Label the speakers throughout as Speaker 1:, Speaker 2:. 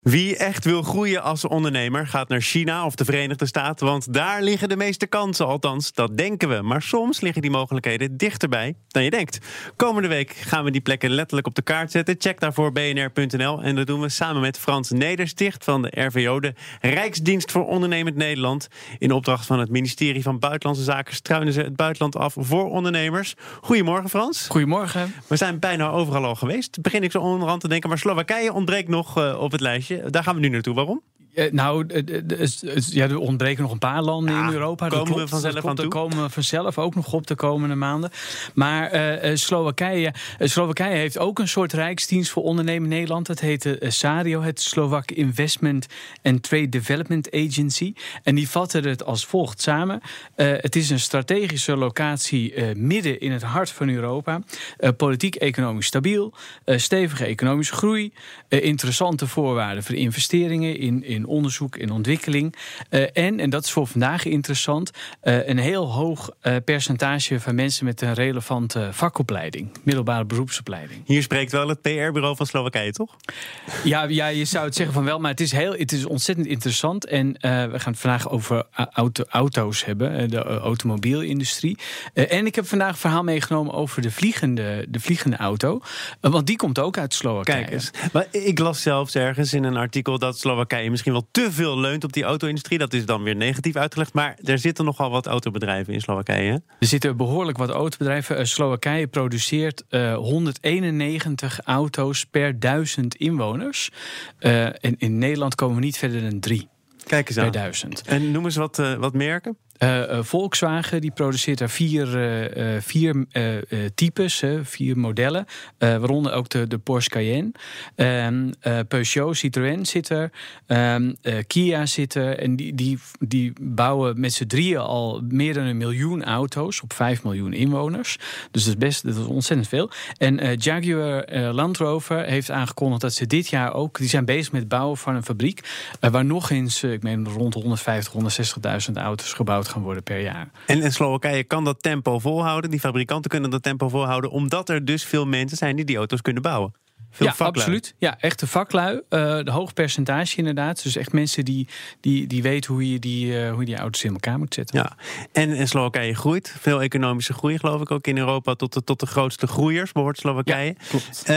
Speaker 1: Wie echt wil groeien als ondernemer gaat naar China of de Verenigde Staten, want daar liggen de meeste kansen. Althans, dat denken we. Maar soms liggen die mogelijkheden dichterbij dan je denkt. Komende week gaan we die plekken letterlijk op de kaart zetten. Check daarvoor bnr.nl. En dat doen we samen met Frans Nedersticht van de RVO, de Rijksdienst voor Ondernemend Nederland. In opdracht van het ministerie van Buitenlandse Zaken struinen ze het buitenland af voor ondernemers. Goedemorgen, Frans.
Speaker 2: Goedemorgen.
Speaker 1: We zijn bijna overal al geweest. Begin ik zo onderhand te denken, maar Slowakije ontbreekt nog uh, op het lijstje. Daar gaan we nu naartoe. Waarom?
Speaker 2: Uh, nou, ja, er ontbreken nog een paar landen ja, in Europa.
Speaker 1: Komen klopt, we vanzelf aan toe?
Speaker 2: Daar komen we vanzelf ook nog op de komende maanden. Maar uh, Slowakije, Slowakije heeft ook een soort rijksdienst voor ondernemen in Nederland. Dat heet uh, SARIO, het Slovak Investment and Trade Development Agency. En die vatten het als volgt samen. het is een strategische locatie midden in het hart van Europa. Politiek-economisch stabiel. stevige economische groei. interessante voorwaarden voor investeringen in, in onderzoek en ontwikkeling. Uh, en, en dat is voor vandaag interessant, uh, een heel hoog uh, percentage van mensen met een relevante vakopleiding, middelbare beroepsopleiding.
Speaker 1: Hier spreekt wel het PR-bureau van Slowakije, toch?
Speaker 2: Ja, ja, je zou het zeggen van wel, maar het is, heel, het is ontzettend interessant. En we gaan het vandaag over auto, auto's hebben, de automobielindustrie. en ik heb vandaag een verhaal meegenomen over de vliegende, de vliegende auto, want die komt ook uit Slowakije.
Speaker 1: Kijk eens, maar ik las zelfs ergens in een artikel dat Slowakije misschien wel te veel leunt op die auto-industrie. Dat is dan weer negatief uitgelegd. Maar er zitten nogal wat autobedrijven in Slowakije.
Speaker 2: Er zitten behoorlijk wat autobedrijven. Uh, Slowakije produceert uh, 191 auto's per duizend inwoners. Uh, en in Nederland komen we niet verder dan drie.
Speaker 1: Kijk eens aan.
Speaker 2: Per duizend.
Speaker 1: En noem eens wat, uh, wat merken.
Speaker 2: Uh, Volkswagen die produceert daar vier, uh, vier types, vier modellen. waaronder ook de, de Porsche Cayenne. Um, Peugeot, Citroën zit er. Um, Kia zit er. En die, die, die bouwen met z'n drieën al meer dan een miljoen auto's op 5 miljoen inwoners. Dus dat is best dat is ontzettend veel. En Jaguar Land Rover heeft aangekondigd dat ze dit jaar ook... die zijn bezig met het bouwen van een fabriek... waar nog eens, ik meen rond 150, 160.000 auto's gebouwd gaan worden per jaar.
Speaker 1: En, en Slowakije kan dat tempo volhouden. Die fabrikanten kunnen dat tempo volhouden. Omdat er dus veel mensen zijn die die auto's kunnen bouwen. Veel
Speaker 2: ja,
Speaker 1: vaklui.
Speaker 2: absoluut. Ja, echte vaklui. Uh, de hoog percentage inderdaad. Dus echt mensen die, die, die weten hoe je, die, uh, hoe je die auto's in elkaar moet zetten.
Speaker 1: Ja. En, en Slowakije groeit. Veel economische groei geloof ik ook in Europa. Tot de, tot de grootste groeiers behoort Slowakije.
Speaker 2: Ja, klopt.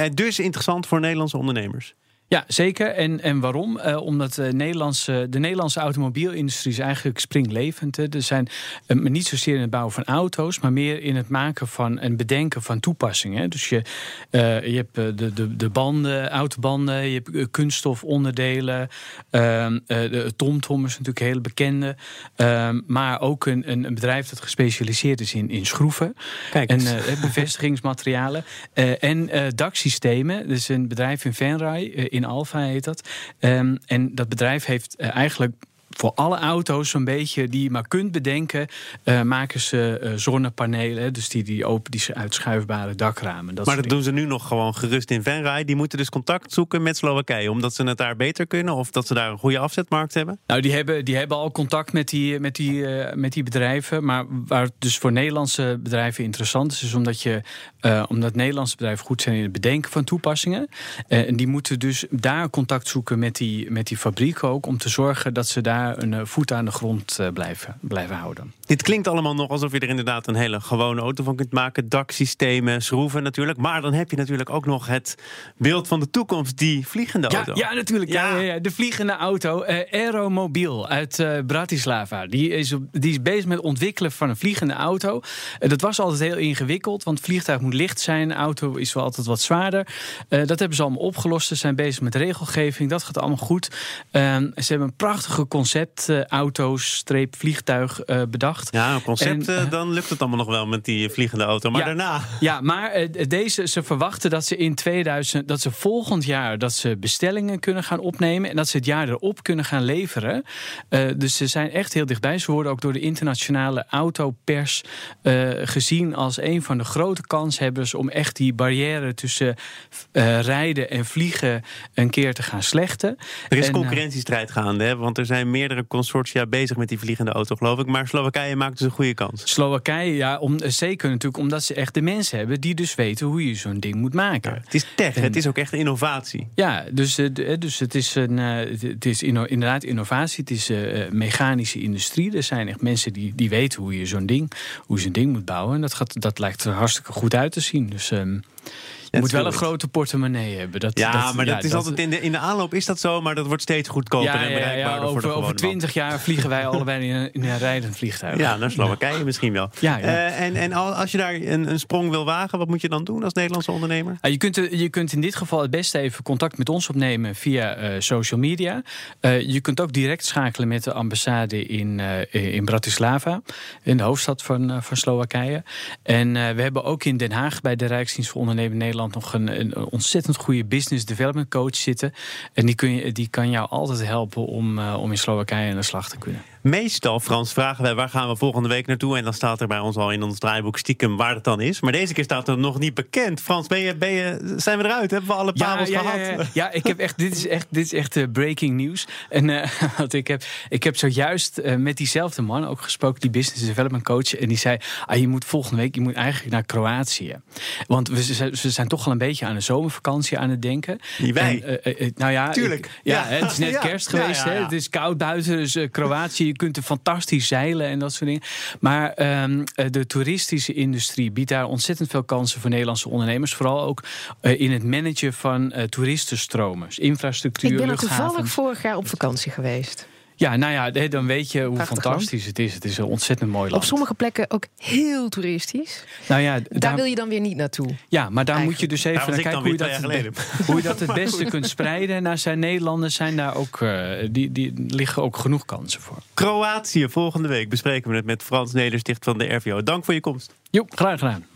Speaker 1: Um, dus interessant voor Nederlandse ondernemers.
Speaker 2: Ja, zeker. En, en waarom? Uh, omdat de Nederlandse, de Nederlandse automobielindustrie is eigenlijk springlevend. Hè. Er zijn uh, niet zozeer in het bouwen van auto's, maar meer in het maken van en bedenken van toepassingen. Dus je, uh, je hebt de, de, de banden, autobanden, je hebt kunststofonderdelen. Ehm, de TomTom is natuurlijk een hele bekende. Ehm, maar ook een, een, bedrijf dat gespecialiseerd is in, in schroeven.
Speaker 1: Kijk
Speaker 2: en bevestigingsmaterialen. en daksystemen. Dus een bedrijf in Venray. In Alfa heet dat. Um, en dat bedrijf heeft uh, eigenlijk voor alle auto's zo'n beetje die je maar kunt bedenken, uh, maken ze uh, zonnepanelen. Dus die, die open, die uitschuifbare dakramen.
Speaker 1: Dat maar dat doen ze nu nog gewoon gerust in Venray. Die moeten dus contact zoeken met Slowakije, omdat ze het daar beter kunnen of dat ze daar een goede afzetmarkt hebben?
Speaker 2: Nou, die hebben, die hebben al contact met die, met, die, uh, met die bedrijven. Maar waar het dus voor Nederlandse bedrijven interessant is, is omdat, je, omdat Nederlandse bedrijven goed zijn in het bedenken van toepassingen. en die moeten dus daar contact zoeken met die, met die fabrieken ook, om te zorgen dat ze daar een voet aan de grond blijven, blijven houden.
Speaker 1: Dit klinkt allemaal nog alsof je er inderdaad een hele gewone auto van kunt maken. Daksystemen, schroeven natuurlijk. Maar dan heb je natuurlijk ook nog het beeld van de toekomst, die vliegende auto.
Speaker 2: Ja, natuurlijk. Ja. Ja, ja, de vliegende auto. Uh, Aeromobiel uit uh, Bratislava. Die is, die is bezig met ontwikkelen van een vliegende auto. Uh, dat was altijd heel ingewikkeld, want het vliegtuig moet licht zijn. Auto is wel altijd wat zwaarder. dat hebben ze allemaal opgelost. Ze zijn bezig met regelgeving. Dat gaat allemaal goed. ze hebben een prachtige conceptauto's, streep vliegtuig bedacht.
Speaker 1: Ja, een concept, en, uh, dan lukt het allemaal nog wel met die vliegende auto. Maar
Speaker 2: ja,
Speaker 1: daarna.
Speaker 2: Ja, maar uh, deze, ze verwachten dat ze in 2000, dat ze volgend jaar dat ze bestellingen kunnen gaan opnemen. En dat ze het jaar erop kunnen gaan leveren. Uh, dus ze zijn echt heel dichtbij. Ze worden ook door de internationale autopers gezien als een van de grote kanshebbers om echt die barrière tussen rijden en vliegen een keer te gaan slechten.
Speaker 1: Er is
Speaker 2: en,
Speaker 1: concurrentiestrijd gaande, hè? want er zijn meerdere consortia bezig met die vliegende auto, geloof ik. Maar Slowakije maakt dus een goede kans.
Speaker 2: Slowakije, ja, om, zeker natuurlijk omdat ze echt de mensen hebben die dus weten hoe je zo'n ding moet maken.
Speaker 1: het is tech, het is ook echt innovatie.
Speaker 2: Ja, dus, dus het is, een, het is inderdaad innovatie, het is mechanische industrie. Er zijn echt mensen die, die weten hoe je zo'n ding, hoe je zo'n ding moet bouwen. En dat, gaat, dat lijkt er hartstikke goed uit te zien. Dus um, je moet wel een grote portemonnee hebben. Dat,
Speaker 1: ja, maar dat is altijd in de, in de aanloop is dat zo, maar dat wordt steeds goedkoper en bereikbaarder
Speaker 2: over,
Speaker 1: voor de
Speaker 2: Over twintig jaar vliegen wij allebei in een, in een rijdend vliegtuig.
Speaker 1: Ja, naar Slowakije misschien wel. Ja, uh, en, en als je daar een, een, sprong wil wagen, wat moet je dan doen als Nederlandse ondernemer?
Speaker 2: je, kunt, je kunt in dit geval het beste even contact met ons opnemen via uh, social media. Je kunt ook direct schakelen met de ambassade in, in Bratislava, in de hoofdstad van, van Slowakije. En we hebben ook in Den Haag bij de Rijksdienst voor Ondernemen Nederland nog een, ontzettend goede business development coach zitten. En die, kun je, die kan jou altijd helpen om, uh, om in Slowakije aan de slag te kunnen.
Speaker 1: Meestal, Frans, vragen wij waar gaan we volgende week naartoe. En dan staat er bij ons al in ons draaiboek stiekem waar het dan is. Maar deze keer staat er nog niet bekend. Frans, ben je, ben je, zijn we eruit? Hebben we alle parels
Speaker 2: ja,
Speaker 1: gehad?
Speaker 2: Ja, ja, ik heb echt, dit is echt, dit is echt uh, breaking news. En uh, want ik, heb, ik heb zojuist uh, met diezelfde man ook gesproken, die business development coach. En die zei, ah, je moet volgende week je moet eigenlijk naar Kroatië. Want we, we zijn toch al een beetje aan de zomervakantie aan het denken.
Speaker 1: Die wij?
Speaker 2: En, nou ja,
Speaker 1: Tuurlijk.
Speaker 2: Ik, ja, het is net kerst geweest. Hè? Het is koud buiten, dus Kroatië je kunt er fantastisch zeilen en dat soort dingen. Maar um, de toeristische industrie biedt daar ontzettend veel kansen voor Nederlandse ondernemers. Vooral ook uh, in het managen van uh, toeristenstromen. Dus infrastructuur,
Speaker 3: Ik ben er toevallig vorig jaar op vakantie geweest.
Speaker 2: Ja, nou ja, dan weet je hoe Prachtig fantastisch land. het is. Het is een ontzettend mooi land.
Speaker 3: Op sommige plekken ook heel toeristisch.
Speaker 2: Nou ja,
Speaker 3: daar, daar wil je dan weer niet naartoe.
Speaker 2: Ja, maar daar Eigenlijk. moet je dus even naar kijken hoe je, dat, hoe je dat het beste kunt spreiden. En daar zijn Nederlanders zijn daar ook, uh, die, die liggen ook genoeg kansen voor.
Speaker 1: Kroatië, volgende week bespreken we het met Frans Nedersticht van de RVO. Dank voor je komst.
Speaker 2: Jo, graag gedaan.